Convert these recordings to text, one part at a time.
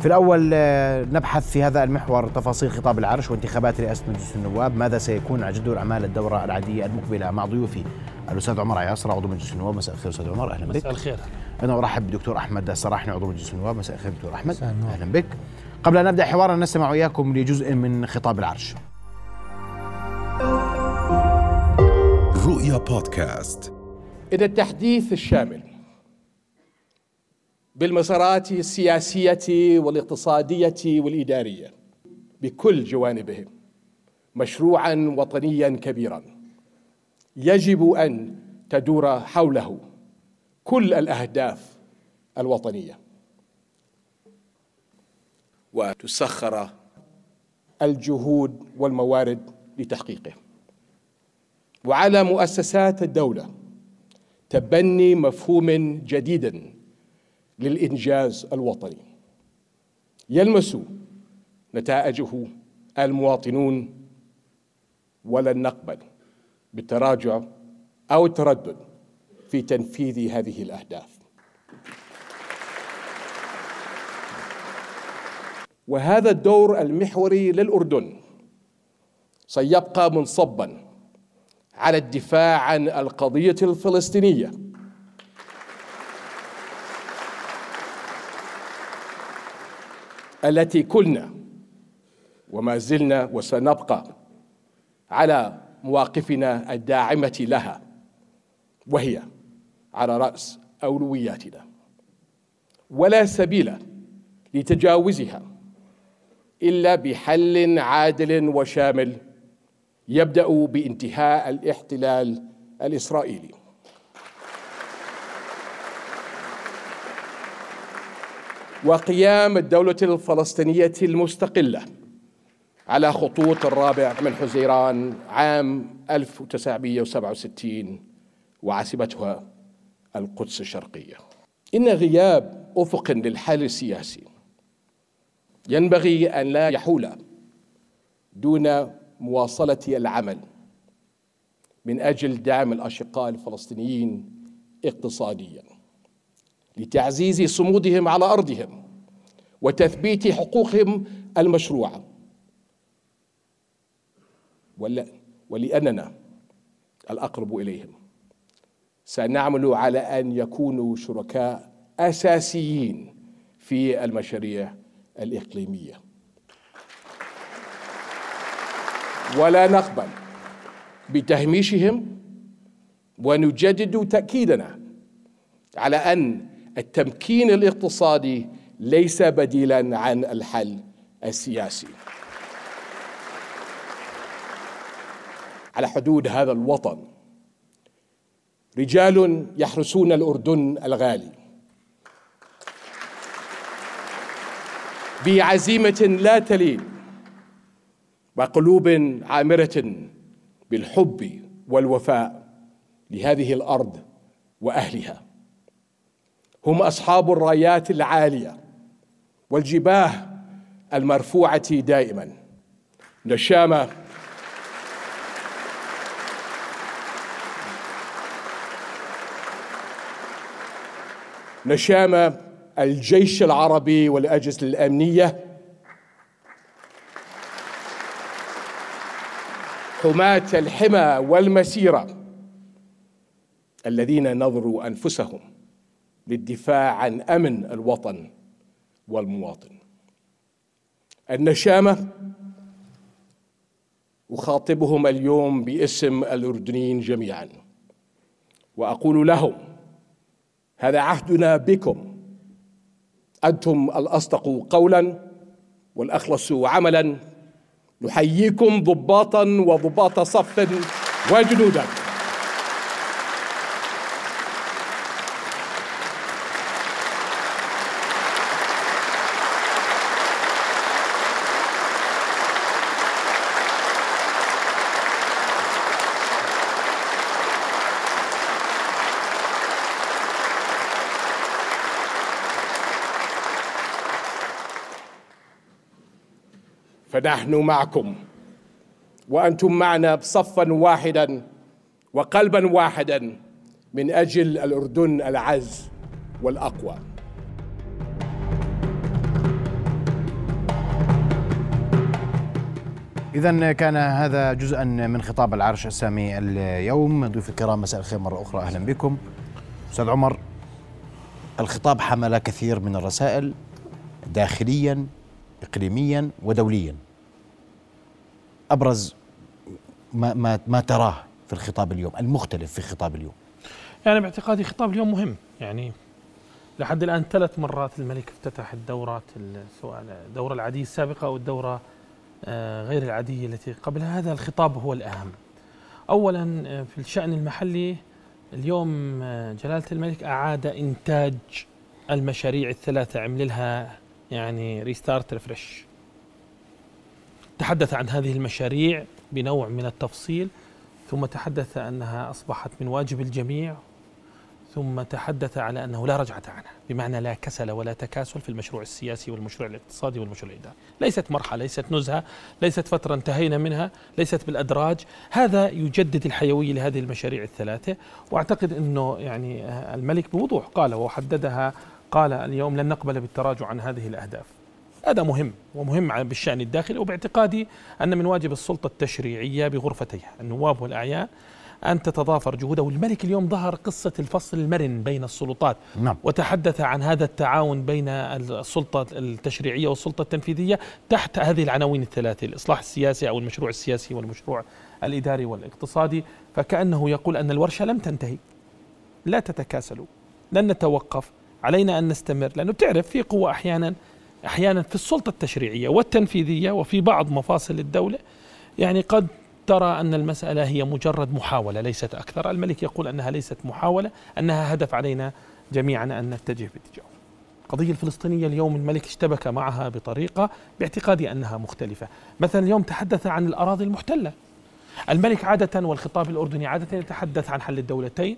في الأول آه، نبحث في هذا المحور تفاصيل خطاب العرش وانتخابات رئاسة مجلس النواب ماذا سيكون على جدول أعمال الدورة العادية المقبلة مع ضيوفي الأستاذ عمر عياصر عضو مجلس النواب. مساء الخير أستاذ عمر أهلا بك. مساء الخير. أنا أرحب بدكتور أحمد السراحني عضو مجلس النواب. مساء الخير دكتور أحمد. أهلا بك. قبل أن نبدأ حوارنا نستمع وإياكم لجزء من خطاب العرش. رؤيا بودكاست. إن التحديث الشامل. بالمسارات السياسية والاقتصادية والإدارية بكل جوانبهم مشروعا وطنيا كبيرا يجب أن تدور حوله كل الأهداف الوطنية. وتسخر الجهود والموارد لتحقيقه. وعلى مؤسسات الدولة تبني مفهوم جديد للإنجاز الوطني. يلمس نتائجه المواطنون ولن نقبل بالتراجع أو التردد في تنفيذ هذه الأهداف. وهذا الدور المحوري للأردن سيبقى منصبا على الدفاع عن القضية الفلسطينية. التي كلنا وما زلنا وسنبقى على مواقفنا الداعمة لها وهي على رأس أولوياتنا. ولا سبيل لتجاوزها إلا بحل عادل وشامل يبدأ بانتهاء الاحتلال الإسرائيلي. وقيام الدولة الفلسطينية المستقلة على خطوط الرابع من حزيران عام 1967 وعاصمتها القدس الشرقية. إن غياب أفق للحل السياسي ينبغي أن لا يحول دون مواصلة العمل من أجل دعم الأشقاء الفلسطينيين اقتصاديا. لتعزيز صمودهم على أرضهم وتثبيت حقوقهم المشروعة. ولأننا الأقرب إليهم. سنعمل على أن يكونوا شركاء أساسيين في المشاريع الإقليمية. ولا نقبل بتهميشهم ونجدد تأكيدنا على أن التمكين الاقتصادي ليس بديلا عن الحل السياسي. على حدود هذا الوطن رجال يحرسون الأردن الغالي. بعزيمة لا تلين وقلوب عامرة بالحب والوفاء لهذه الأرض وأهلها. هم أصحاب الرايات العالية والجباه المرفوعة دائما. نشامة. نشامة الجيش العربي والأجهزة الأمنية. حماة الحمى والمسيرة الذين نظروا أنفسهم. للدفاع عن أمن الوطن والمواطن. النشامة أخاطبهم اليوم باسم الأردنيين جميعا وأقول لهم هذا عهدنا بكم. أنتم الأصدق قولا والأخلص عملا. نحييكم ضباطا وضباط صف وجنودا. نحن معكم. وأنتم معنا بصفا واحدا وقلبا واحدا من أجل الأردن العز والأقوى. إذا كان هذا جزءا من خطاب العرش السامي اليوم. ضيوف الكرام مساء الخير مرة أخرى أهلا بكم. أستاذ عمر الخطاب حمل كثير من الرسائل داخليا إقليميا ودوليا. أبرز ما, ما, ما تراه في الخطاب اليوم المختلف في خطاب اليوم. يعني باعتقادي خطاب اليوم مهم يعني لحد الآن ثلاث مرات الملك افتتح الدورات سواء الدورة العادية السابقة أو الدورة آه، غير العادية التي قبلها. هذا الخطاب هو الأهم. أولا آه، في الشأن المحلي اليوم آه، جلالة الملك أعاد إنتاج المشاريع الثلاثة عمل لها يعني restart refresh تحدث عن هذه المشاريع بنوع من التفصيل ثم تحدث أنها أصبحت من واجب الجميع ثم تحدث على أنه لا رجعة عنها بمعنى لا كسل ولا تكاسل في المشروع السياسي والمشروع الاقتصادي والمشروع الإداري. ليست مرحلة ليست نزهة ليست فترة انتهينا منها ليست بالأدراج. هذا يجدد الحيوية لهذه المشاريع الثلاثة وأعتقد أنه يعني الملك بوضوح قال وحددها قال اليوم لن نقبل بالتراجع عن هذه الأهداف. هذا مهم ومهم بالشأن الداخلي وباعتقادي أن من واجب السلطة التشريعية بغرفتيها. النواب والأعيان أن تتضافر جهودها والملك اليوم ظهر قصة الفصل المرن بين السلطات. نعم. وتحدث عن هذا التعاون بين السلطة التشريعية والسلطة التنفيذية تحت هذه العناوين الثلاثة الإصلاح السياسي أو المشروع السياسي والمشروع الإداري والاقتصادي. فكأنه يقول أن الورشة لم تنتهي. لا تتكاسلوا. لن نتوقف. علينا أن نستمر. لأنه بتعرف في قوة أحيانا أحيانا في السلطة التشريعية والتنفيذية وفي بعض مفاصل الدولة. يعني قد ترى أن المسألة هي مجرد محاولة ليست أكثر. الملك يقول أنها ليست محاولة أنها هدف علينا جميعا أن نتجه باتجاهه. القضية الفلسطينية اليوم الملك اشتبك معها بطريقة باعتقادي أنها مختلفة. مثلا اليوم تحدث عن الأراضي المحتلة. الملك عادة والخطاب الأردني عادة يتحدث عن حل الدولتين.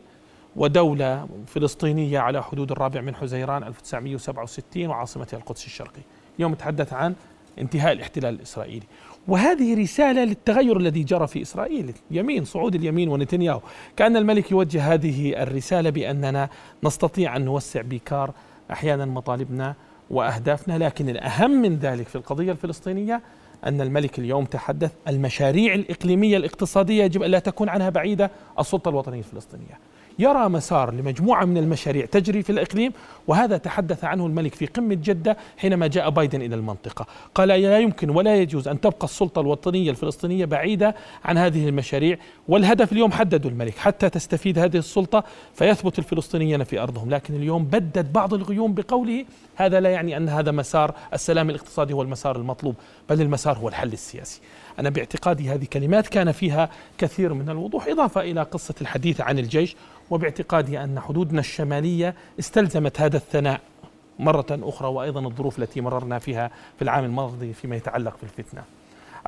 ودولة فلسطينية على حدود الرابع من حزيران 1967 وعاصمتها القدس الشرقي. اليوم يتحدث عن انتهاء الاحتلال الإسرائيلي. وهذه رسالة للتغير الذي جرى في إسرائيل. يمين صعود اليمين ونتنياهو. كأن الملك يوجه هذه الرسالة بأننا نستطيع أن نوسع بكار أحيانا مطالبنا وأهدافنا. لكن الأهم من ذلك في القضية الفلسطينية أن الملك اليوم تحدث. المشاريع الإقليمية الاقتصادية يجب أن لا تكون عنها بعيدة. السلطة الوطنية الفلسطينية. يرى مسار لمجموعة من المشاريع تجري في الإقليم وهذا تحدث عنه الملك في قمة جدة حينما جاء بايدن إلى المنطقة. قال لا يمكن ولا يجوز أن تبقى السلطة الوطنية الفلسطينية بعيدة عن هذه المشاريع والهدف اليوم حدده الملك حتى تستفيد هذه السلطة فيثبت الفلسطينيين في أرضهم. لكن اليوم بدد بعض الغيوم بقوله هذا لا يعني أن هذا مسار السلام الاقتصادي هو المسار المطلوب بل المسار هو الحل السياسي. أنا باعتقادي هذه كلمات كان فيها كثير من الوضوح إضافة إلى قصة الحديث عن الجيش وباعتقادي أن حدودنا الشمالية استلزمت هذا الثناء مرة أخرى وأيضا الظروف التي مررنا فيها في العام الماضي فيما يتعلق بالفتنة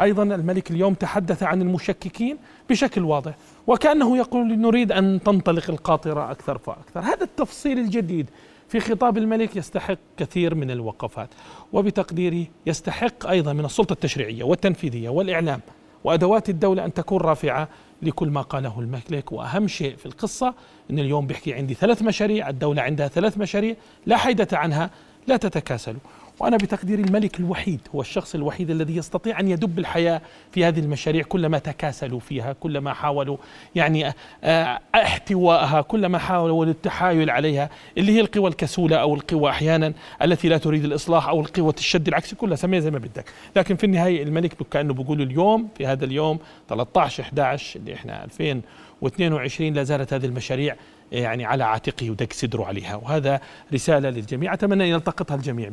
أيضا الملك اليوم تحدث عن المشككين بشكل واضح وكأنه يقول نريد أن تنطلق القاطرة أكثر فأكثر. هذا التفصيل الجديد في خطاب الملك يستحق كثير من الوقفات وبتقديري يستحق أيضا من السلطة التشريعية والتنفيذية والإعلام وأدوات الدولة أن تكون رافعة لكل ما قاله الملك. وأهم شيء في القصة أن اليوم بيحكي عندي ثلاث مشاريع الدولة عندها ثلاث مشاريع لا حيدة عنها لا تتكاسلوا. وأنا بتقدير الملك الوحيد هو الشخص الوحيد الذي يستطيع أن يدب الحياة في هذه المشاريع كلما تكاسلوا فيها كلما حاولوا يعني آه، احتوائها كلما حاولوا التحايل عليها اللي هي القوى الكسولة أو القوى أحيانا التي لا تريد الإصلاح أو القوى الشد العكسي كلها سميها زي ما بدك. لكن في النهاية الملك كأنه بيقول اليوم في هذا اليوم 13 11 اللي إحنا 2022 لا زالت هذه المشاريع يعني على عاتقه ودق صدره عليها. وهذا رسالة للجميع. أتمنى أن يلتقطها الجميع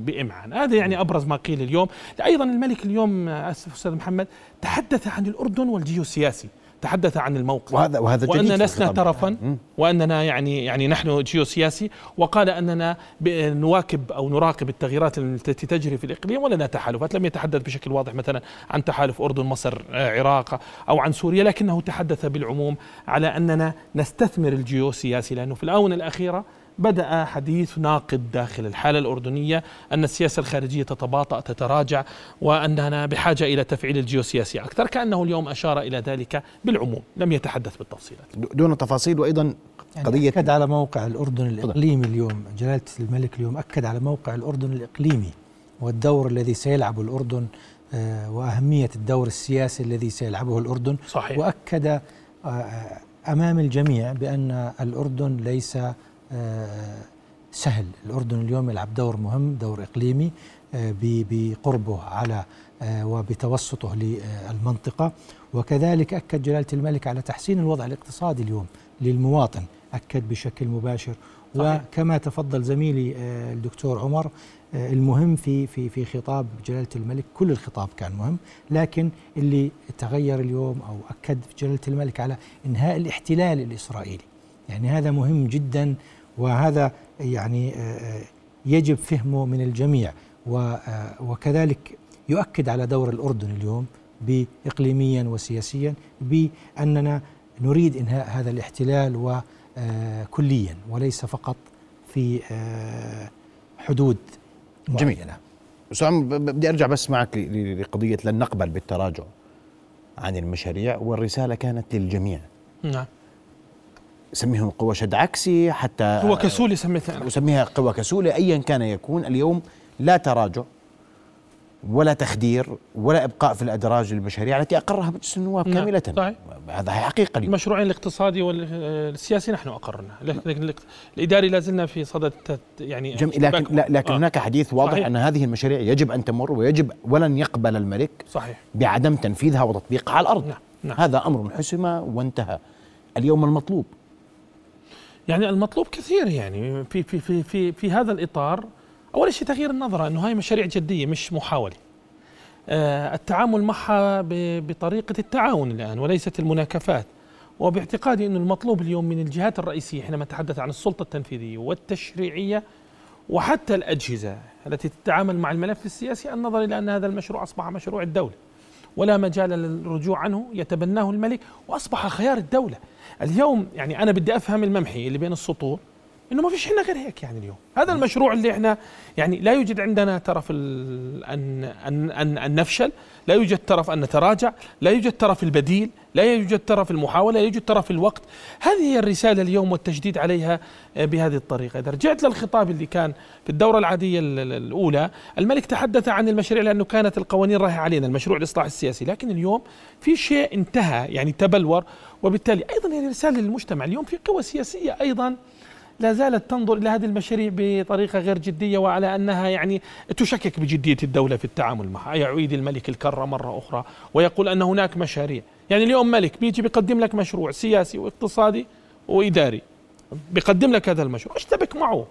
بإمعان. هذا يعني أبرز ما قيل اليوم. أيضا الملك اليوم أسف أستاذ محمد تحدث عن الأردن والجيوسياسي. تحدث عن الموقف. وهذا وهذا وأننا لسنا طرفا وأننا يعني يعني نحن جيوسياسي وقال أننا نواكب أو نراقب التغييرات التي تجري في الإقليم ولنا تحالفات. لم يتحدث بشكل واضح مثلا عن تحالف أردن مصر عراق أو عن سوريا لكنه تحدث بالعموم على أننا نستثمر الجيوسياسي لأنه في الآونة الأخيرة بدأ حديث ناقد داخل الحالة الأردنية أن السياسة الخارجية تتباطأ تتراجع وأننا بحاجة إلى تفعيل الجيوسياسي أكثر كأنه اليوم أشار إلى ذلك بالعموم. لم يتحدث بالتفصيلات. دون تفاصيل وأيضا يعني قضية أكد على موقع الأردن الإقليمي اليوم جلالة الملك اليوم أكد على موقع الأردن الإقليمي والدور الذي سيلعبه الأردن آه، وأهمية الدور السياسي الذي سيلعبه الأردن. صحيح. وأكد آه، آه، أمام الجميع بأن الأردن ليس سهل. الأردن اليوم يلعب دور مهم دور إقليمي آه، بقربه على آه، وبتوسطه للمنطقة. وكذلك أكد جلالة الملك على تحسين الوضع الاقتصادي اليوم للمواطن. أكد بشكل مباشر. صحيح. وكما تفضل زميلي آه، الدكتور عمر آه، المهم في في في خطاب جلالة الملك كل الخطاب كان مهم لكن اللي تغير اليوم أو أكد جلالة الملك على إنهاء الاحتلال الإسرائيلي. يعني هذا مهم جدا وهذا يعني آه، آه، يجب فهمه من الجميع آه، وكذلك يؤكد على دور الأردن اليوم باقليميا وسياسيا بأننا نريد إنهاء هذا الاحتلال وكليا وليس فقط في حدود جميل. معينة. ب- بدي أرجع بس معك ل- ل- لقضية لن نقبل بالتراجع عن المشاريع والرسالة كانت للجميع نعم سميهم قوى شد عكسي حتى هو كسولي سميتها أنا. وسميها قوى كسولة أيا كان يكون اليوم لا تراجع ولا تخدير ولا إبقاء في الأدراج للمشاريع التي أقرها مجلس النواب نعم، كاملة. صحيح. هذا حقيقة اليوم. المشروعين الاقتصادي والسياسي نحن اقررنا لكن الإداري لا زلنا في صدد يعني جميل لكن لا لكن آه، هناك حديث واضح صحيح. أن هذه المشاريع يجب أن تمر ويجب ولن يقبل الملك صحيح. بعدم تنفيذها وتطبيقها على الأرض. نعم نعم. هذا أمر حسم وانتهى. اليوم المطلوب يعني المطلوب كثير يعني في في في في في هذا الإطار. أول شيء تغيير النظرة إنه هاي مشاريع جدية مش محاولة. آه، التعامل معها بطريقة التعاون الآن وليست المناكفات. وباعتقادي إنه المطلوب اليوم من الجهات الرئيسية حينما نتحدث عن السلطة التنفيذية والتشريعية وحتى الأجهزة التي تتعامل مع الملف السياسي النظر إلى أن هذا المشروع أصبح مشروع الدولة. ولا مجال للرجوع عنه يتبناه الملك وأصبح خيار الدولة. اليوم يعني أنا بدي أفهم الممحي اللي بين السطور إنه ما فيش عندنا غير هيك يعني اليوم. هذا المشروع اللي إحنا يعني لا يوجد عندنا ال- ان ان ان, أن نفشل لا يوجد ترف أن نتراجع لا يوجد ترف البديل لا يوجد ترف المحاولة لا يوجد ترف الوقت. هذه هي الرسالة اليوم والتجديد عليها آه، بهذه الطريقة. إذا رجعت للخطاب اللي كان في الدورة العادية ال- ال- الأولى الملك تحدث عن المشاريع لأنه كانت القوانين رايحة علينا المشروع الإصلاح السياسي. لكن اليوم في شيء انتهى يعني تبلور وبالتالي أيضا هي رسالة للمجتمع. اليوم في قوى سياسية أيضا لا زالت تنظر إلى هذه المشاريع بطريقة غير جدية وعلى أنها يعني تشكك بجدية الدولة في التعامل معها، يعيد الملك الكرة مرة أخرى ويقول أن هناك مشاريع، يعني اليوم ملك بيجي بيقدم لك مشروع سياسي واقتصادي وإداري. بيقدم لك هذا المشروع، اشتبك معه.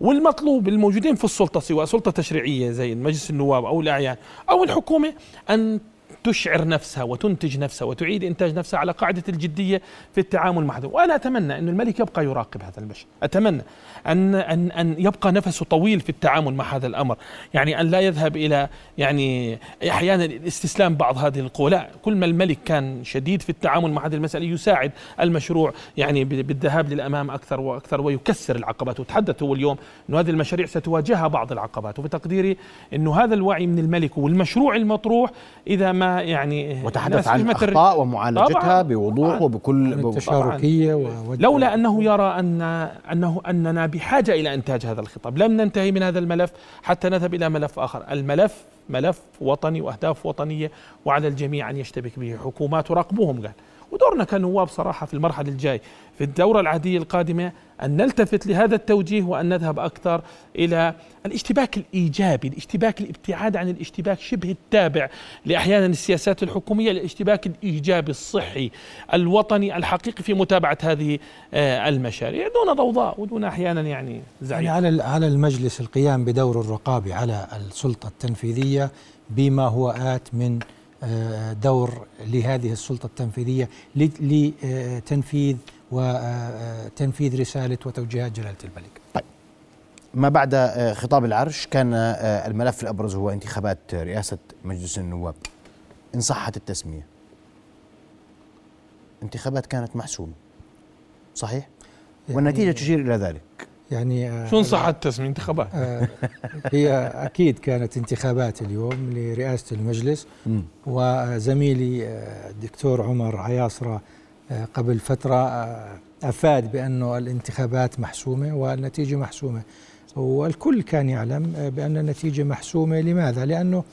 والمطلوب الموجودين في السلطة سواء سلطة تشريعية زي مجلس النواب أو الأعيان أو الحكومة أن تشعر نفسها وتنتج نفسها وتعيد إنتاج نفسها على قاعدة الجدية في التعامل مع هذا، وأنا أتمنى أن الملك يبقى يراقب هذا المشهد، أتمنى أن أن أن يبقى نفسه طويل في التعامل مع هذا الأمر، يعني أن لا يذهب إلى يعني أحيانا الاستسلام بعض هذه القوى، لا، كل ما الملك كان شديد في التعامل مع هذه المسألة يساعد المشروع يعني بالذهاب للأمام أكثر وأكثر ويكسر العقبات، وتحدث هو اليوم إنه هذه المشاريع ستواجهها بعض العقبات، وبتقديري إنه هذا الوعي من الملك والمشروع المطروح إذا ما يعني وتحدث عن الأخطاء ومعالجتها بوضوح طبعاً. وبكل وود- لولا أنه يرى ان انه أننا بحاجة إلى إنتاج هذا الخطاب، لم ننتهي من هذا الملف حتى نذهب إلى ملف آخر، الملف ملف وطني وأهداف وطنية وعلى الجميع أن يشتبك به، حكومات وراقبوهم قال، ودورنا كنواب صراحة في المرحلة الجاي في الدورة العادية القادمة أن نلتفت لهذا التوجيه وأن نذهب أكثر إلى الاشتباك الإيجابي، الاشتباك الابتعاد عن الاشتباك شبه التابع لأحيانا السياسات الحكومية، الاشتباك الإيجابي الصحي الوطني الحقيقي في متابعة هذه آه، المشاريع دون ضوضاء ودون أحيانا يعني يعني زعيم. على ال- على المجلس القيام بدور الرقابي على السلطة التنفيذية بما هو آت من آه، دور لهذه السلطة التنفيذية لتنفيذ وتنفيذ رسالة وتوجيهات جلالة الملك. ما بعد آه، خطاب العرش كان آه، الملف الأبرز هو انتخابات رئاسة مجلس النواب. إن صحت التسمية. انتخابات كانت محسومة. صحيح؟ والنتيجة تشير إلى ذلك. يعني آه، شو صحت تسمية انتخابات؟ هي أكيد كانت انتخابات اليوم لرئاسة المجلس. وزميلي الدكتور عمر عياصرة قبل فترة آه، أفاد بأنه الانتخابات محسومة والنتيجة محسومة. والكل كان يعلم آه، بأن النتيجة محسومة. لماذا؟ لأنه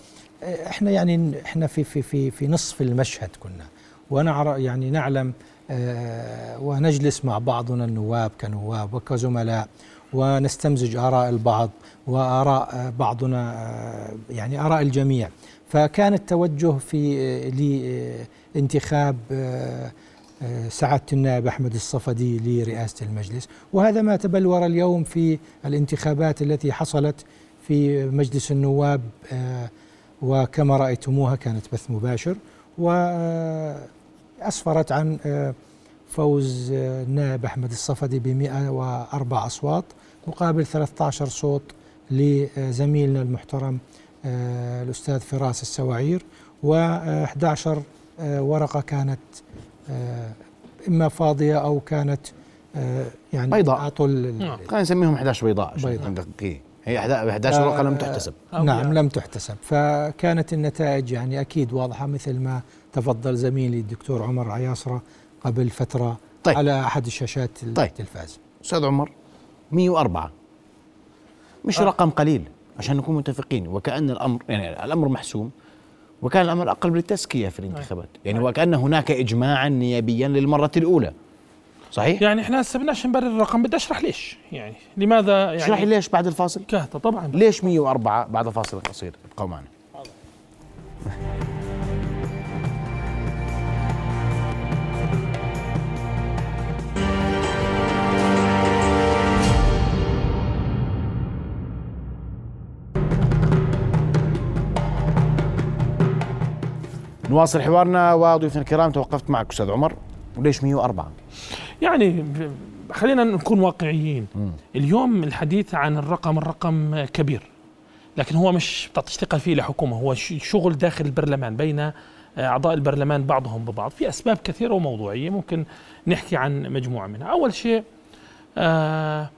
إحنا يعني إحنا في في في في نصف المشهد كنا. ونعرف يعني نعلم آه، ونجلس مع بعضنا النواب كنواب وكزملاء ونستمزج آراء البعض وآراء آه، بعضنا آه، يعني آراء الجميع. فكان التوجه في لانتخاب سعادة النائب أحمد الصفدي لرئاسة المجلس. وهذا ما تبلور اليوم في الانتخابات التي حصلت في مجلس النواب وكما رأيتموها كانت بث مباشر وأسفرت عن فوز النائب أحمد الصفدي ب 104 أصوات مقابل 13 صوت لزميلنا المحترم آه، الأستاذ فراس السواعير. و11 آه، ورقة كانت آه، إما فاضية أو كانت يعني بيضاء. أعطوا نعم. خلينا نسميهم 11 بيضاء بيضاء. هي 11 ورقة لم تحتسب. نعم لم تحتسب. فكانت النتائج يعني أكيد واضحة مثل ما تفضل زميلي الدكتور عمر عياصرة قبل فترة طيب. على أحد الشاشات طيب. التلفاز. أستاذ عمر 104 مش أه. رقم قليل عشان نكون متفقين وكأن الأمر يعني الأمر محسوم. وكان الأمر أقل بالتزكية في الانتخابات. يعني وكأن هناك إجماعا نيابيا للمرة الأولى. صحيح؟ يعني إحنا هسه بدناش نبرر الرقم بدي أشرح ليش. يعني لماذا يعني؟ اشرح ليش بعد الفاصل؟ كهته طبعا. ليش 104 بعد فاصل قصير؟ ابقوا معنا. نواصل حوارنا وضيوفنا الكرام توقفت معك أستاذ عمر. وليش 104 يعني خلينا نكون واقعيين. م. اليوم الحديث عن الرقم الرقم كبير. لكن هو مش تشتغل فيه لحكومة. هو شغل داخل البرلمان بين أعضاء البرلمان بعضهم ببعض. في أسباب كثيرة وموضوعية ممكن نحكي عن مجموعة منها. أول شيء آه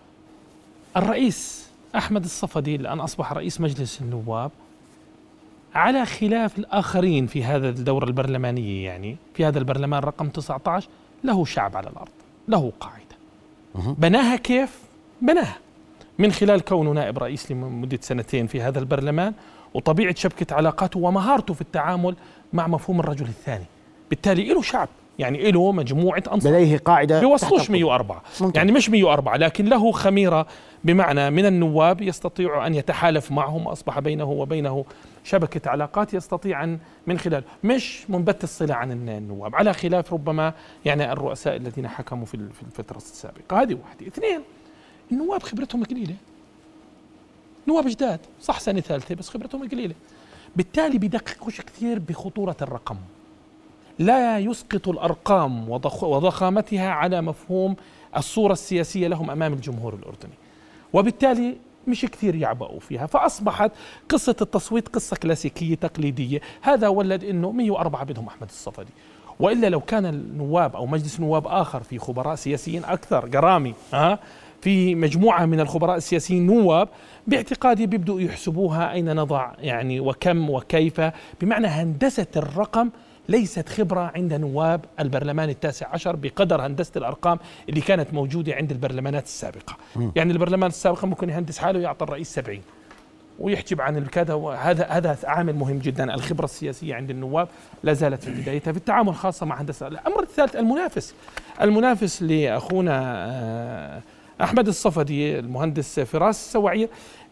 الرئيس أحمد الصفدي الآن أصبح رئيس مجلس النواب. على خلاف الآخرين في هذا الدورة البرلمانية يعني في هذا البرلمان رقم 19 له شعب على الأرض له قاعدة. بناها كيف؟ بناها. من خلال كونه نائب رئيس لمدة سنتين في هذا البرلمان وطبيعة شبكة علاقاته ومهارته في التعامل مع مفهوم الرجل الثاني. بالتالي له شعب يعني له مجموعة أنصار. لديه قاعدة بيوصلوش 104 ممكن. يعني مش 104 لكن له خميرة بمعنى من النواب يستطيع أن يتحالف معهم أصبح بينه وبينه شبكة علاقات يستطيع أن من خلال مش منبت الصلة عن النواب على خلاف ربما يعني الرؤساء الذين حكموا في الفترة السابقة. هذه واحدة. اثنين النواب خبرتهم قليلة. نواب جداد صح سنة ثالثة بس خبرتهم قليلة. بالتالي بدققوش كثير بخطورة الرقم. لا يسقط الأرقام وضخامتها على مفهوم الصورة السياسية لهم أمام الجمهور الأردني. وبالتالي مش كثير يعبأوا فيها. فأصبحت قصة التصويت قصة كلاسيكية تقليدية. هذا ولد أنه 104 بدهم أحمد الصفدي. وإلا لو كان النواب أو مجلس نواب آخر في خبراء سياسيين أكثر قرامي ها في مجموعة من الخبراء السياسيين نواب باعتقادي بيبدوا يحسبوها أين نضع يعني وكم وكيف. بمعنى هندسة الرقم ليست خبرة عند نواب البرلمان التاسع عشر بقدر هندسة الأرقام اللي كانت موجودة عند البرلمانات السابقة. م. يعني البرلمان السابق ممكن يهندس حاله ويعطي الرئيس سبعين. ويحجب عن الكذا وهذا هذا عامل مهم جدا. الخبرة السياسية عند النواب لا زالت في بدايتها في التعامل خاصة مع هندسة. الأمر الثالث المنافس. المنافس لأخونا آه، أحمد الصفدي المهندس فراس السواعير.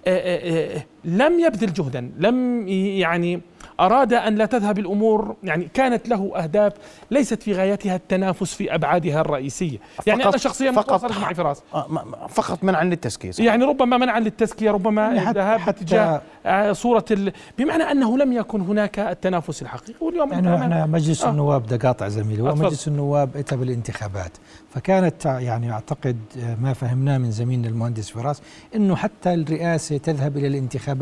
آه، آه، لم يبذل جهدا لم يعني أراد أن لا تذهب الأمور يعني كانت له أهداف ليست في غايتها التنافس في أبعادها الرئيسية. يعني أنا شخصيا فقط مع فراس. آه، فقط منعا للتزكية. يعني ربما منعا للتزكية ربما الذهاب باتجاه آه، صورة ال... بمعنى أنه لم يكن هناك التنافس الحقيقي واليوم يعني إحنا مجلس آه. النواب دقاطع زميلي ومجلس النواب إتى بالانتخابات. فكانت يعني أعتقد آه، ما فهمناه من زميلنا المهندس فراس إنه حتى الرئاسة تذهب إلى الانتخابات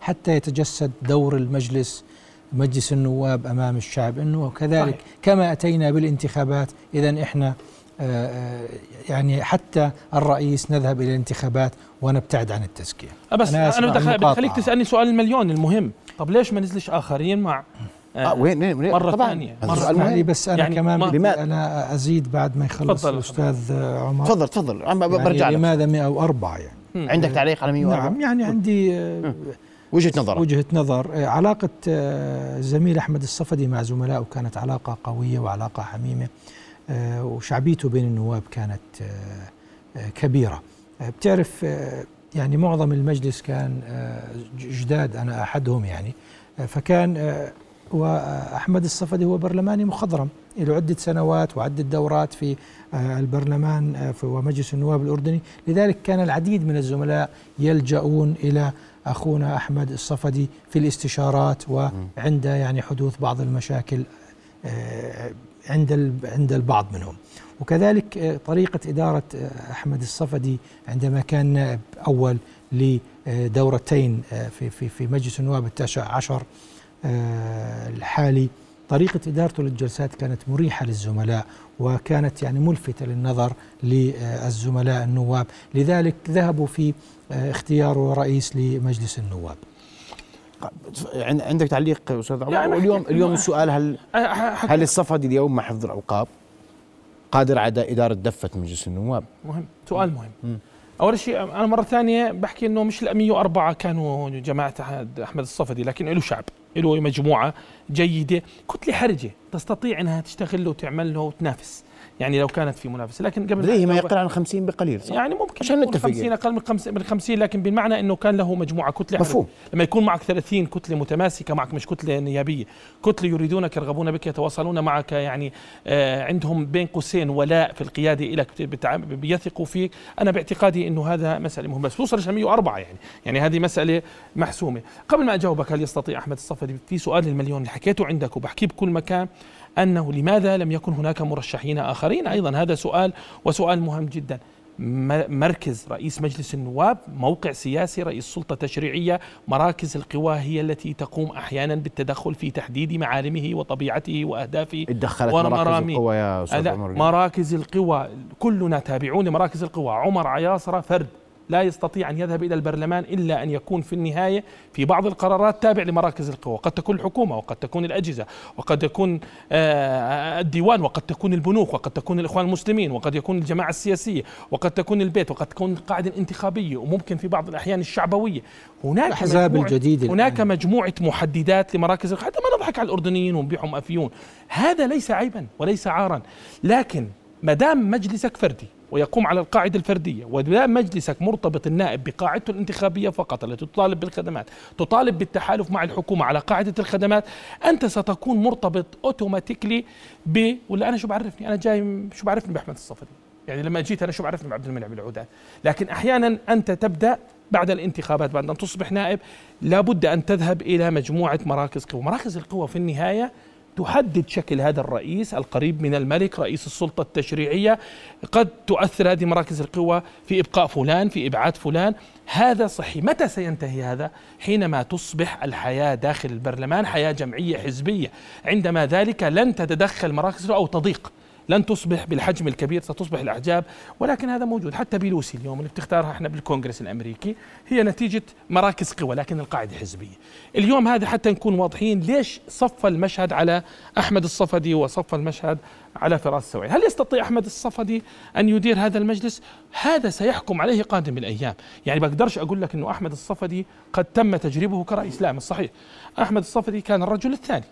حتى يتجسد دور المجلس مجلس النواب أمام الشعب. إنه كذلك صحيح. كما أتينا بالانتخابات اذا إحنا آه، آه، يعني حتى الرئيس نذهب إلى الانتخابات ونبتعد عن التزكية. بس أنا, أنا بخليك تسألني سؤال المليون المهم. طب ليش ما نزلش آخرين مع آه وين وين مرة طبعا. ثانية مرة ثانية. بس أنا يعني كمان بدي أنا أزيد بعد ما يخلص الأستاذ عمر. تفضل تفضل. يعني برجع لماذا 104 يعني؟ عندك تعليق على 104 نعم يعني عندي وجهة نظر. وجهة نظر. آه، علاقة آه، الزميل أحمد الصفدي مع زملائه كانت علاقة قوية وعلاقة حميمة آه، وشعبيته بين النواب كانت كبيرة. بتعرف يعني معظم المجلس كان جداد أنا أحدهم يعني. فكان وأحمد الصفدي هو برلماني مخضرم له عدة سنوات وعدة دورات في آه، البرلمان آه، ومجلس النواب الأردني. لذلك كان العديد من الزملاء يلجؤون إلى أخونا أحمد الصفدي في الاستشارات وعند يعني حدوث بعض المشاكل آه، عند عند البعض منهم. وكذلك طريقة إدارة أحمد الصفدي عندما كان نائب أول لدورتين في في في مجلس النواب التاسع عشر الحالي طريقة إدارته للجلسات كانت مريحة للزملاء وكانت يعني ملفتة للنظر للزملاء النواب. لذلك ذهبوا في اختياره رئيس لمجلس النواب. عن- عندك تعليق أستاذ عمر؟ يعني واليوم أحكي- اليوم السؤال هل حكي- هل الصفدي اليوم مع حفظ الألقاب؟ قادر على إدارة دفة مجلس النواب. مهم. سؤال مهم. أول شيء أنا مرة ثانية بحكي إنه مش ال 104 كانوا جماعة احمد الصفدي لكن له شعب. له مجموعة جيدة. كتلة حرجة تستطيع إنها تشتغل وتعمل له وتنافس. يعني لو كانت في منافسة لكن قبل لديه ما يقل عن 50 بقليل صح؟ يعني ممكن عشان نتفق 50 أقل من 50 من 50 لكن بالمعنى إنه كان له مجموعة كتلة مفهوم. لما يكون معك 30 كتلة متماسكة معك مش كتلة نيابية كتلة يريدونك يرغبون بك يتواصلون معك يعني آه عندهم بين قوسين ولاء في القيادة لك بيثقوا فيك. أنا باعتقادي إنه هذا مسألة مهمة. بس توصل ل 104 يعني. يعني هذه مسألة محسومة. قبل ما أجاوبك هل يستطيع أحمد الصفدي في سؤال المليون اللي حكيته عندك وبحكيه بكل مكان. أنه لماذا لم يكن هناك مرشحين آخرين؟ أيضا هذا سؤال وسؤال مهم جدا. مركز رئيس مجلس النواب موقع سياسي رئيس سلطة تشريعية مراكز القوى هي التي تقوم أحيانا بالتدخل في تحديد معالمه وطبيعته وأهدافه اتدخلت مراكز. القوى يا أستاذ لا عمر مراكز القوى كلنا تابعون لمراكز القوى. عمر عياصرة فرد. لا يستطيع أن يذهب إلى البرلمان إلا أن يكون في النهاية في بعض القرارات تابع لمراكز القوى. قد تكون الحكومة وقد تكون الأجهزة وقد يكون آه، الديوان وقد تكون البنوك وقد تكون الإخوان المسلمين وقد يكون الجماعة السياسية وقد تكون البيت وقد تكون القاعدة الانتخابية وممكن في بعض الأحيان الشعبوية. هناك الأحزاب الجديدة هناك الآن. مجموعة محددات لمراكز القوى. حتى ما نضحك على الأردنيين ونبيعهم أفيون. هذا ليس عيبا وليس عارا. لكن ما دام مجلسك فردي ويقوم على القاعدة الفردية وما مجلسك مرتبط النائب بقاعدته الانتخابية فقط التي تطالب بالخدمات تطالب بالتحالف مع الحكومة على قاعدة الخدمات أنت ستكون مرتبط أوتوماتيكلي ب ولا أنا شو بعرفني؟ أنا جاي شو بعرفني بأحمد الصفدي؟ يعني لما جيت أنا شو بعرفني بعبد المنعم العودات لكن أحيانا أنت تبدأ بعد الانتخابات بعد أن تصبح نائب لابد أن تذهب إلى مجموعة مراكز قوة مراكز القوة في النهاية تحدد شكل هذا الرئيس القريب من الملك رئيس السلطة التشريعية. قد تؤثر هذه مراكز القوى في إبقاء فلان في إبعاد فلان. هذا صحي متى سينتهي هذا؟ حينما تصبح الحياة داخل البرلمان حياة جمعية حزبية. عندما ذلك لن تتدخل مراكز أو تضيق لن تصبح بالحجم الكبير ستصبح الاحجاب ولكن هذا موجود حتى بيلوسي اليوم اللي بتختارها إحنا بالكونغرس الأمريكي هي نتيجة مراكز قوى لكن القاعدة حزبية. اليوم هذا حتى نكون واضحين ليش صف المشهد على أحمد الصفدي وصف المشهد على فراس السويعي، هل يستطيع أحمد الصفدي أن يدير هذا المجلس؟ هذا سيحكم عليه قادم الأيام، يعني بقدرش أقول لك إنه أحمد الصفدي قد تم تجربه كرئيس لا مش صحيح. أحمد الصفدي كان الرجل الثاني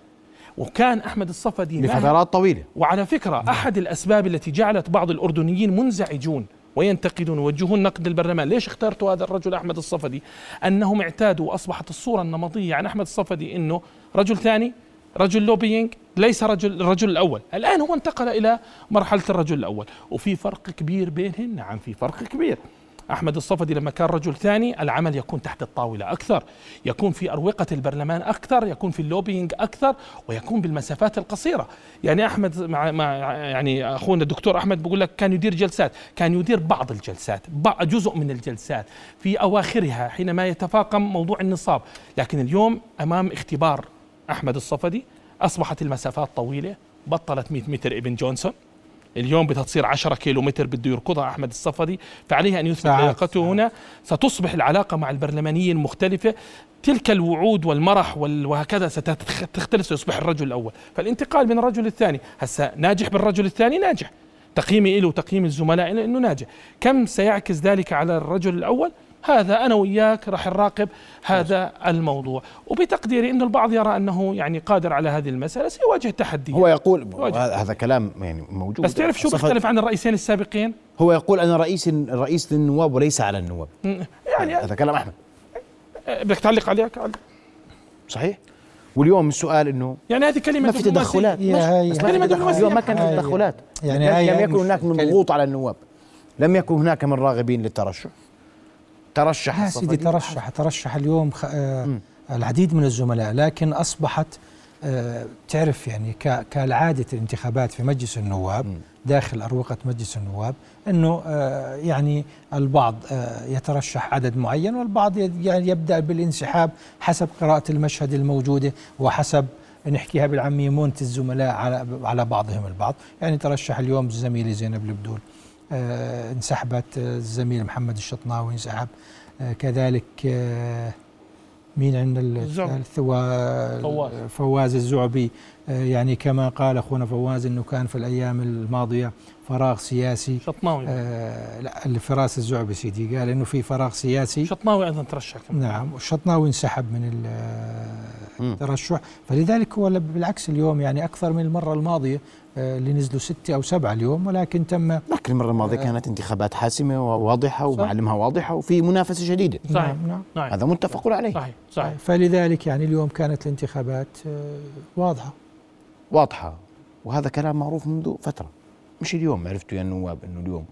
وكان أحمد الصفدي لفترات طويلة. وعلى فكرة أحد الأسباب التي جعلت بعض الأردنيين منزعجون وينتقدون ويوجهون نقد للبرلمان ليش اخترتوا هذا الرجل أحمد الصفدي؟ أنهم اعتادوا وأصبحت الصورة النمطية عن أحمد الصفدي أنه رجل ثاني رجل lobbying ليس رجل الرجل الأول. الآن هو انتقل إلى مرحلة الرجل الأول. وفي فرق كبير بينهن. نعم في فرق كبير. أحمد الصفدي لما كان رجل ثاني العمل يكون تحت الطاولة أكثر يكون في أروقة البرلمان أكثر يكون في ال lobbying أكثر ويكون بالمسافات القصيرة. يعني أحمد مع, مع يعني أخونا الدكتور أحمد بقول لك كان يدير جلسات كان يدير بعض الجلسات جزء من الجلسات في أواخرها حينما يتفاقم موضوع النصاب. لكن اليوم أمام اختبار أحمد الصفدي أصبحت المسافات طويلة بطلت 100 متر ابن جونسون. اليوم بدها تصير 10 كيلو متر بده يركضها أحمد الصفدي فعليه أن يثبت لياقته هنا. ستصبح العلاقة مع البرلمانيين مختلفه تلك الوعود والمرح وال- وهكذا ستختلف سيصبح الرجل الأول. فالانتقال من الرجل الثاني هسا ناجح بالرجل الثاني؟ ناجح. تقييمي له وتقييم الزملاء له إنه ناجح. كم سيعكس ذلك على الرجل الأول؟ هذا أنا وياك راح نراقب هذا الموضوع. وبتقديري انه البعض يرى أنه يعني قادر على هذه المسألة سيواجه تحدي هو يقول. هذا كلام يعني موجود. بس تعرف شو بيختلف عن الرئيسين السابقين؟ هو يقول أنا رئيس رئيس للنواب وليس على النواب. يعني هذا كلام أحمد. بدك تعلق عليك علق. صحيح. واليوم السؤال إنه يعني هذه كلمة ما في. تدخلات؟ في تدخلات. دبلوماسية. اليوم ما كانت هاي- تدخلات. يعني لم, يكن هناك من ضغوط على النواب. لم يكن هناك من راغبين للترشح. ترشح لا سيدي. ترشح ترشح اليوم خ... آه العديد من الزملاء لكن أصبحت آه تعرف يعني ك... كالعادة الانتخابات في مجلس النواب داخل أروقة مجلس النواب إنه آه يعني البعض آه يترشح عدد معين والبعض يعني يبدأ بالانسحاب حسب قراءة المشهد الموجودة وحسب نحكيها بالعامية مونة الزملاء على على بعضهم البعض. يعني ترشح اليوم زميلي زينب البدول. انسحبت آه، الزميل محمد الشطناوي انسحب. آه كذلك آه مين عندنا و- فواز. فواز الزعبي. آه يعني كما قال أخونا فواز إنه كان في الأيام الماضية فراغ سياسي. شطناوي. آه لا الفراس الزعبي سيدي. قال إنه في فراغ سياسي. شطناوي أيضا ترشح كمان. نعم والشطناوي انسحب من ال- الترشح. فلذلك هو بالعكس اليوم يعني أكثر من المرة الماضية آه، اللي نزلوا ستة أو سبعة اليوم ولكن تم لكن المرة الماضية كانت انتخابات حاسمة وواضحه ومعلمها واضحة وفي منافسة شديدة. صحيح نعم. نعم نعم هذا متفق عليه. صحيح صحيح. فلذلك يعني اليوم كانت الانتخابات آه، واضحة. واضحة. وهذا كلام معروف منذ فترة. مش اليوم عرفتوا يا النواب إنه اليوم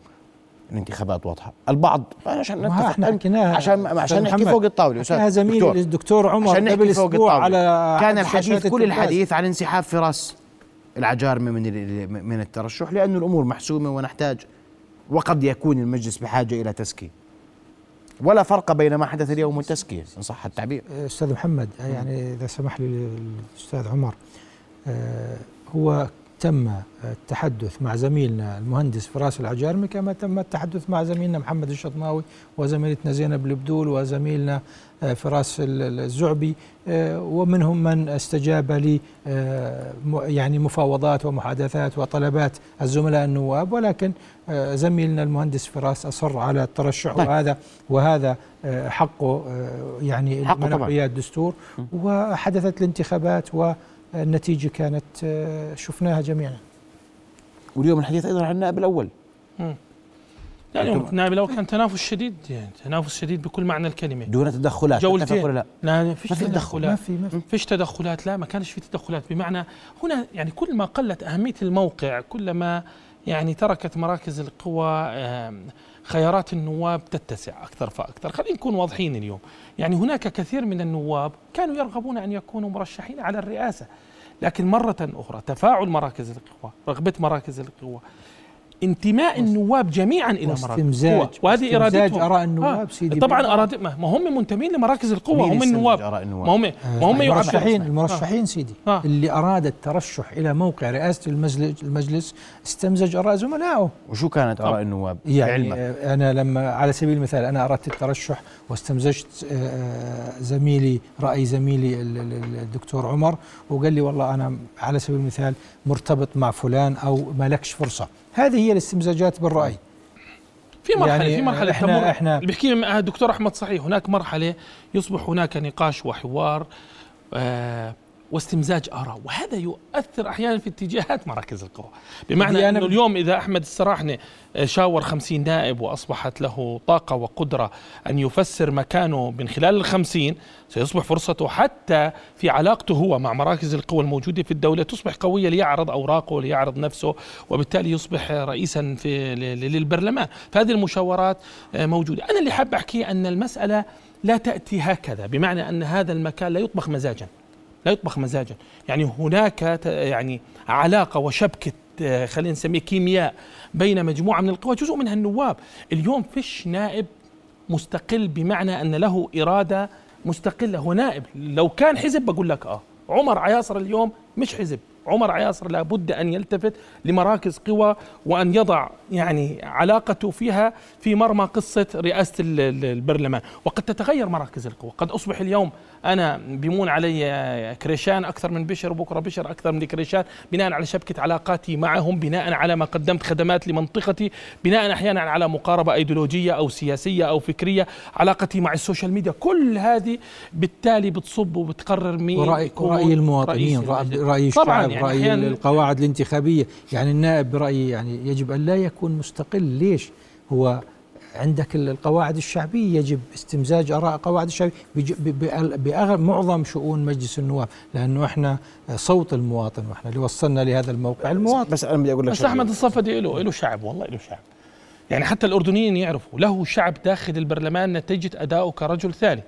الانتخابات واضحة. البعض عشان عشان أستاذ عشان نحكي. فوق الطاولة حكيناها أستاذ زميلي دكتور. الدكتور عمر عشان قبل نحكي فوق أسبوع الطاولة. على كان الحديث كل. الحديث عن انسحاب فراس. العجارمه من من الترشح لأن الأمور محسومة ونحتاج وقد يكون المجلس بحاجة إلى تزكية. ولا فرق بين ما حدث اليوم والتزكية إن صح التعبير. أستاذ محمد يعني إذا سمح لي الاستاذ عمر آه، هو تم التحدث مع زميلنا المهندس فراس العجارمي كما تم التحدث مع زميلنا محمد الشطناوي وزميلتنا زينب البدول وزميلنا آه، فراس ال- الزعبي آه، ومنهم من استجاب ل آه، يعني مفاوضات ومحادثات وطلبات الزملاء النواب ولكن زميلنا المهندس فراس أصر على الترشح طيب. وهذا وهذا حقه يعني حقه طبعاً. منحه الدستور وحدثت الانتخابات والنتيجه كانت آه، شفناها جميعا. واليوم الحديث أيضا عن النائب الأول. يعني يوم النائب الأول كان تنافس شديد يعني تنافس شديد بكل معنى الكلمة. دون تدخلات جولتين. ولا لا. لا ما فيش ما في تدخل. تدخلات. ما في ما في. فيش تدخلات. لا ما كانش في تدخلات. بمعنى هنا يعني كل ما قلت أهمية الموقع كلما يعني تركت مراكز القوى خيارات النواب تتسع أكثر فأكثر. خلينا نكون واضحين اليوم. يعني هناك كثير من النواب كانوا يرغبون أن يكونوا مرشحين على الرئاسة لكن مرة أخرى تفاعل مراكز القوى رغبة مراكز القوى انتماء النواب جميعا إلى مراكز القوى وهذه إرادتهم آراء النواب آه. سيدي طبعا. اراد ما هم منتمين لمراكز القوى هم النواب؟ ما هم ما هم المرشحين المرشحين سيدي آه. اللي أراد الترشح إلى موقع رئاسة المجلس المجلس استمزج آراء زملائه وشو كانت. آراء النواب يعني علمك آه، أنا لما على سبيل المثال أنا أردت الترشح واستمزجت آه، آه، زميلي رأي زميلي ال- ال- الدكتور عمر وقال لي والله أنا على سبيل المثال مرتبط مع فلان أو ما لكش فرصة هذه هي الاستمزاجات بالرأي. في مرحلة يعني في مرحلة إحنا- تمر اللي بيحكي الدكتور أحمد صحيح هناك مرحلة يصبح هناك نقاش وحوار آه واستمزاج آراء وهذا يؤثر أحيانا في اتجاهات مراكز القوى. بمعنى أنا إنه ب- اليوم إذا أحمد السراحني آه، شاور خمسين نائب وأصبحت له طاقة وقدرة أن يفسر مكانه من خلال الخمسين سيصبح فرصته حتى في علاقته هو مع مراكز القوى الموجودة في الدولة تصبح قوية ليعرض أوراقه وليعرض نفسه وبالتالي يصبح رئيسا في للبرلمان. فهذه المشاورات آه، موجودة. أنا اللي حاب أحكي أن المسألة لا تأتي هكذا بمعنى أن هذا المكان لا يطبخ مزاجا. لا يطبخ مزاجا. يعني هناك يعني علاقة وشبكة آه، خلينا نسميه كيمياء بين مجموعة من القوى جزء منها النواب. اليوم فيش نائب مستقل بمعنى أن له إرادة مستقلة. هو نائب. لو كان حزب بقول لك آه. عمر عياصر اليوم مش حزب. عمر عياصر لابد أن يلتفت لمراكز قوى وأن يضع يعني علاقته فيها في مرمى قصة رئاسة البرلمان. وقد تتغير مراكز القوى. قد أصبح اليوم أنا بيمون علي كريشان أكثر من بشر وبكرة بشر أكثر من كريشان بناء على شبكة علاقاتي معهم بناء على ما قدمت خدمات لمنطقتي بناء أحيانا على مقاربة أيديولوجية أو سياسية أو فكرية علاقتي مع ال social media. كل هذه بالتالي بتصب وبتقرر مين ورأي, رأي المواطنين رأي, رأي الشعب. يعني رأي القواعد الانتخابية. يعني النائب برأيي يعني يجب أن لا يكون مستقل. ليش؟ هو عندك القواعد الشعبية. يجب استمزاج آراء قواعد الشعبية بمعظم شؤون مجلس النواب لأنه إحنا صوت المواطن وإحنا اللي وصلنا لهذا الموقع المواطن. بس أنا بدي أقول لك بس أحمد الصفدي له له شعب والله له شعب. يعني حتى الأردنيين يعرفوا له شعب داخل البرلمان نتيجة أدائه كرجل ثاني.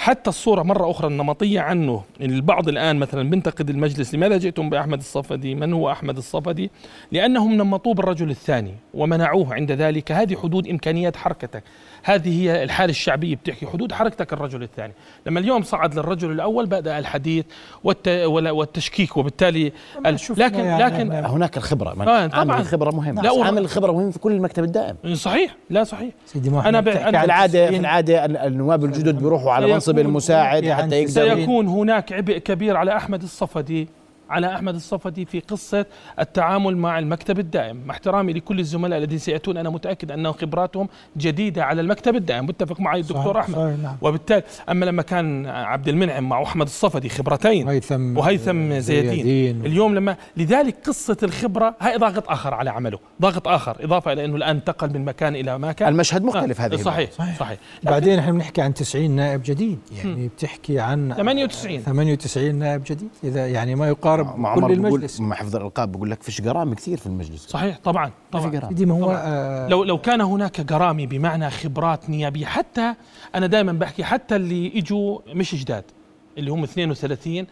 حتى الصورة مرة أخرى النمطية عنه. البعض الآن مثلا بنتقد المجلس لماذا جئتم بأحمد الصفدي؟ من هو أحمد الصفدي؟ لأنهم نمطوه بالرجل الثاني ومنعوه عند ذلك. هذه حدود إمكانيات حركتك. هذه هي الحالة الشعبية بتحكي حدود حركتك الرجل الثاني. لما اليوم صعد للرجل الأول بدأ الحديث والت... والتشكيك وبالتالي لكن يعني لكن هناك الخبرة. آه طبعا. عامل الخبرة مهم. لا عامل الخبرة مهم في كل المكتب الدائم. صحيح. لا صحيح. سيدي أنا, ب... أنا في العادة في العادة النواب الجدد بيروحوا على منصب المساعد حتى يقدر سيكون هناك عبء كبير على أحمد الصفدي. على أحمد الصفدي في قصة التعامل مع المكتب الدائم. مع احترامي لكل الزملاء الذين سيأتون أنا متأكد أن خبراتهم جديدة على المكتب الدائم. متفق معي الدكتور صحيح أحمد. صحيح نعم. وبالتالي أما لما كان عبد المنعم مع أحمد الصفدي خبرتين وهيثم وهيثم زيدين, زيدين اليوم لما لذلك قصة الخبرة هاي ضاغط آخر على عمله. ضاغط آخر إضافة إلى أنه الآن انتقل من مكان إلى مكان. المشهد مختلف آه. هذه صحيح صحيح, صحيح. بعدين إحنا بنحكي عن 90 نائب جديد يعني بتحكي عن 98 98 نائب جديد. إذا يعني ما يقارب كل المجلس المجلس. مع حفظ الألقاب بقول لك فيش قرامي كثير في المجلس. صحيح طبعا طبعا. دي ما هو آه لو لو كان هناك قرامي بمعنى خبرات نيابية حتى أنا دائما بحكي حتى اللي إجوا مش جداد اللي هم 32 آه،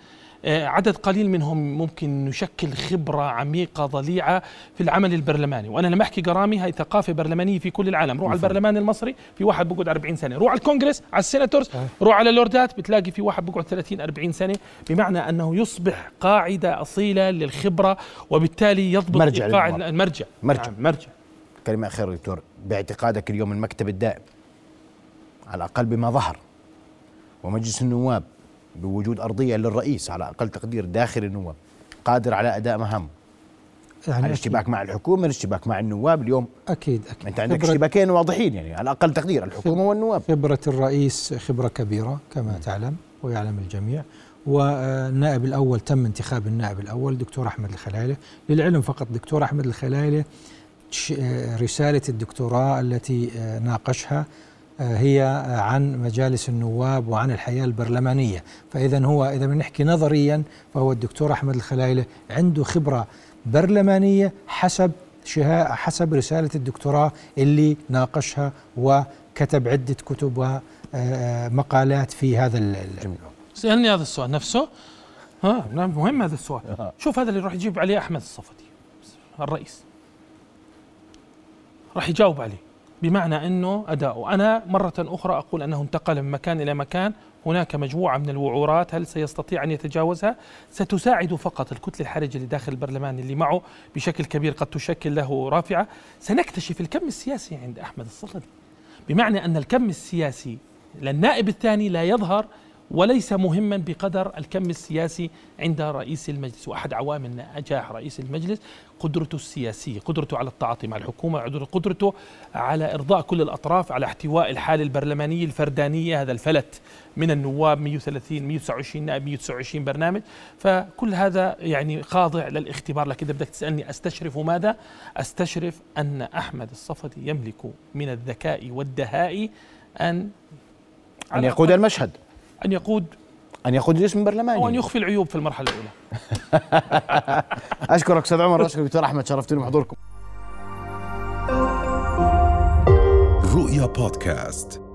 عدد قليل منهم ممكن يشكل خبرة عميقة ضليعة في العمل البرلماني. وأنا لما أحكي قرامي هاي ثقافة برلمانية في كل العالم. روح على البرلمان المصري في واحد بقعد 40 سنة. روح على الكونغرس على السيناتورز روح على اللوردات بتلاقي في واحد بقعد 30 40 سنة. بمعنى أنه يصبح قاعدة أصيلة للخبرة وبالتالي يضبط مرجع المرجع. مرجع. نعم مرجع. كلمة أخيرة دكتور باعتقادك اليوم المكتب الدائم على الأقل بما ظهر ومجلس النواب بوجود أرضية للرئيس على أقل تقدير داخل النواب قادر على أداء مهام يعني الاشتباك مع الحكومة؟ الاشتباك مع النواب؟ اليوم أكيد أكيد. أنت عندك اشتباكين واضحين يعني على أقل تقدير الحكومة والنواب. خبرة الرئيس خبرة كبيرة كما م. تعلم ويعلم الجميع. والنائب الأول تم انتخاب النائب الأول دكتور أحمد الخلايلة للعلم فقط دكتور أحمد الخلايلة رسالة الدكتوراه التي ناقشها هي عن مجالس النواب وعن الحياة البرلمانية. فإذا هو إذا بنحكي نظريا فهو الدكتور أحمد الخلايلة عنده خبرة برلمانية حسب حسب رسالة الدكتوراه اللي ناقشها وكتب عدة كتب ومقالات في هذا الموضوع سألني هذا السؤال نفسه. ها نعم مهم هذا السؤال. شوف هذا اللي راح يجيب عليه أحمد الصفدي الرئيس. راح يجاوب عليه. بمعنى إنه أداؤه، أنا مرة أخرى أقول أنه انتقل من مكان إلى مكان، هناك مجموعة من الوعورات، هل سيستطيع أن يتجاوزها؟ ستساعد فقط الكتله الحرجة اللي داخل البرلمان اللي معه بشكل كبير قد تشكل له رافعة، سنكتشف الكم السياسي عند أحمد الصفدي. بمعنى أن الكم السياسي للنائب الثاني لا يظهر وليس مهما بقدر الكم السياسي عند رئيس المجلس وأحد عوامل نجاح رئيس المجلس قدرته السياسية قدرته على التعاطي مع الحكومة قدرته على إرضاء كل الأطراف على احتواء الحاله البرلمانيه الفردانية هذا الفلت من النواب 130 129 نائب 129 برنامج. فكل هذا يعني خاضع للاختبار. لكن إذا بدك تسألني أستشرف ماذا؟ أستشرف أن أحمد الصفدي يملك من الذكاء والدهاء أن أن يقود المشهد. أن يقود أن يقود الاسم البرلماني أو أن يخفي العيوب في المرحلة الأولى. أشكرك أستاذ عمر أشكرك دكتور أحمد شرفتني بحضوركم. رؤيا بودكاست.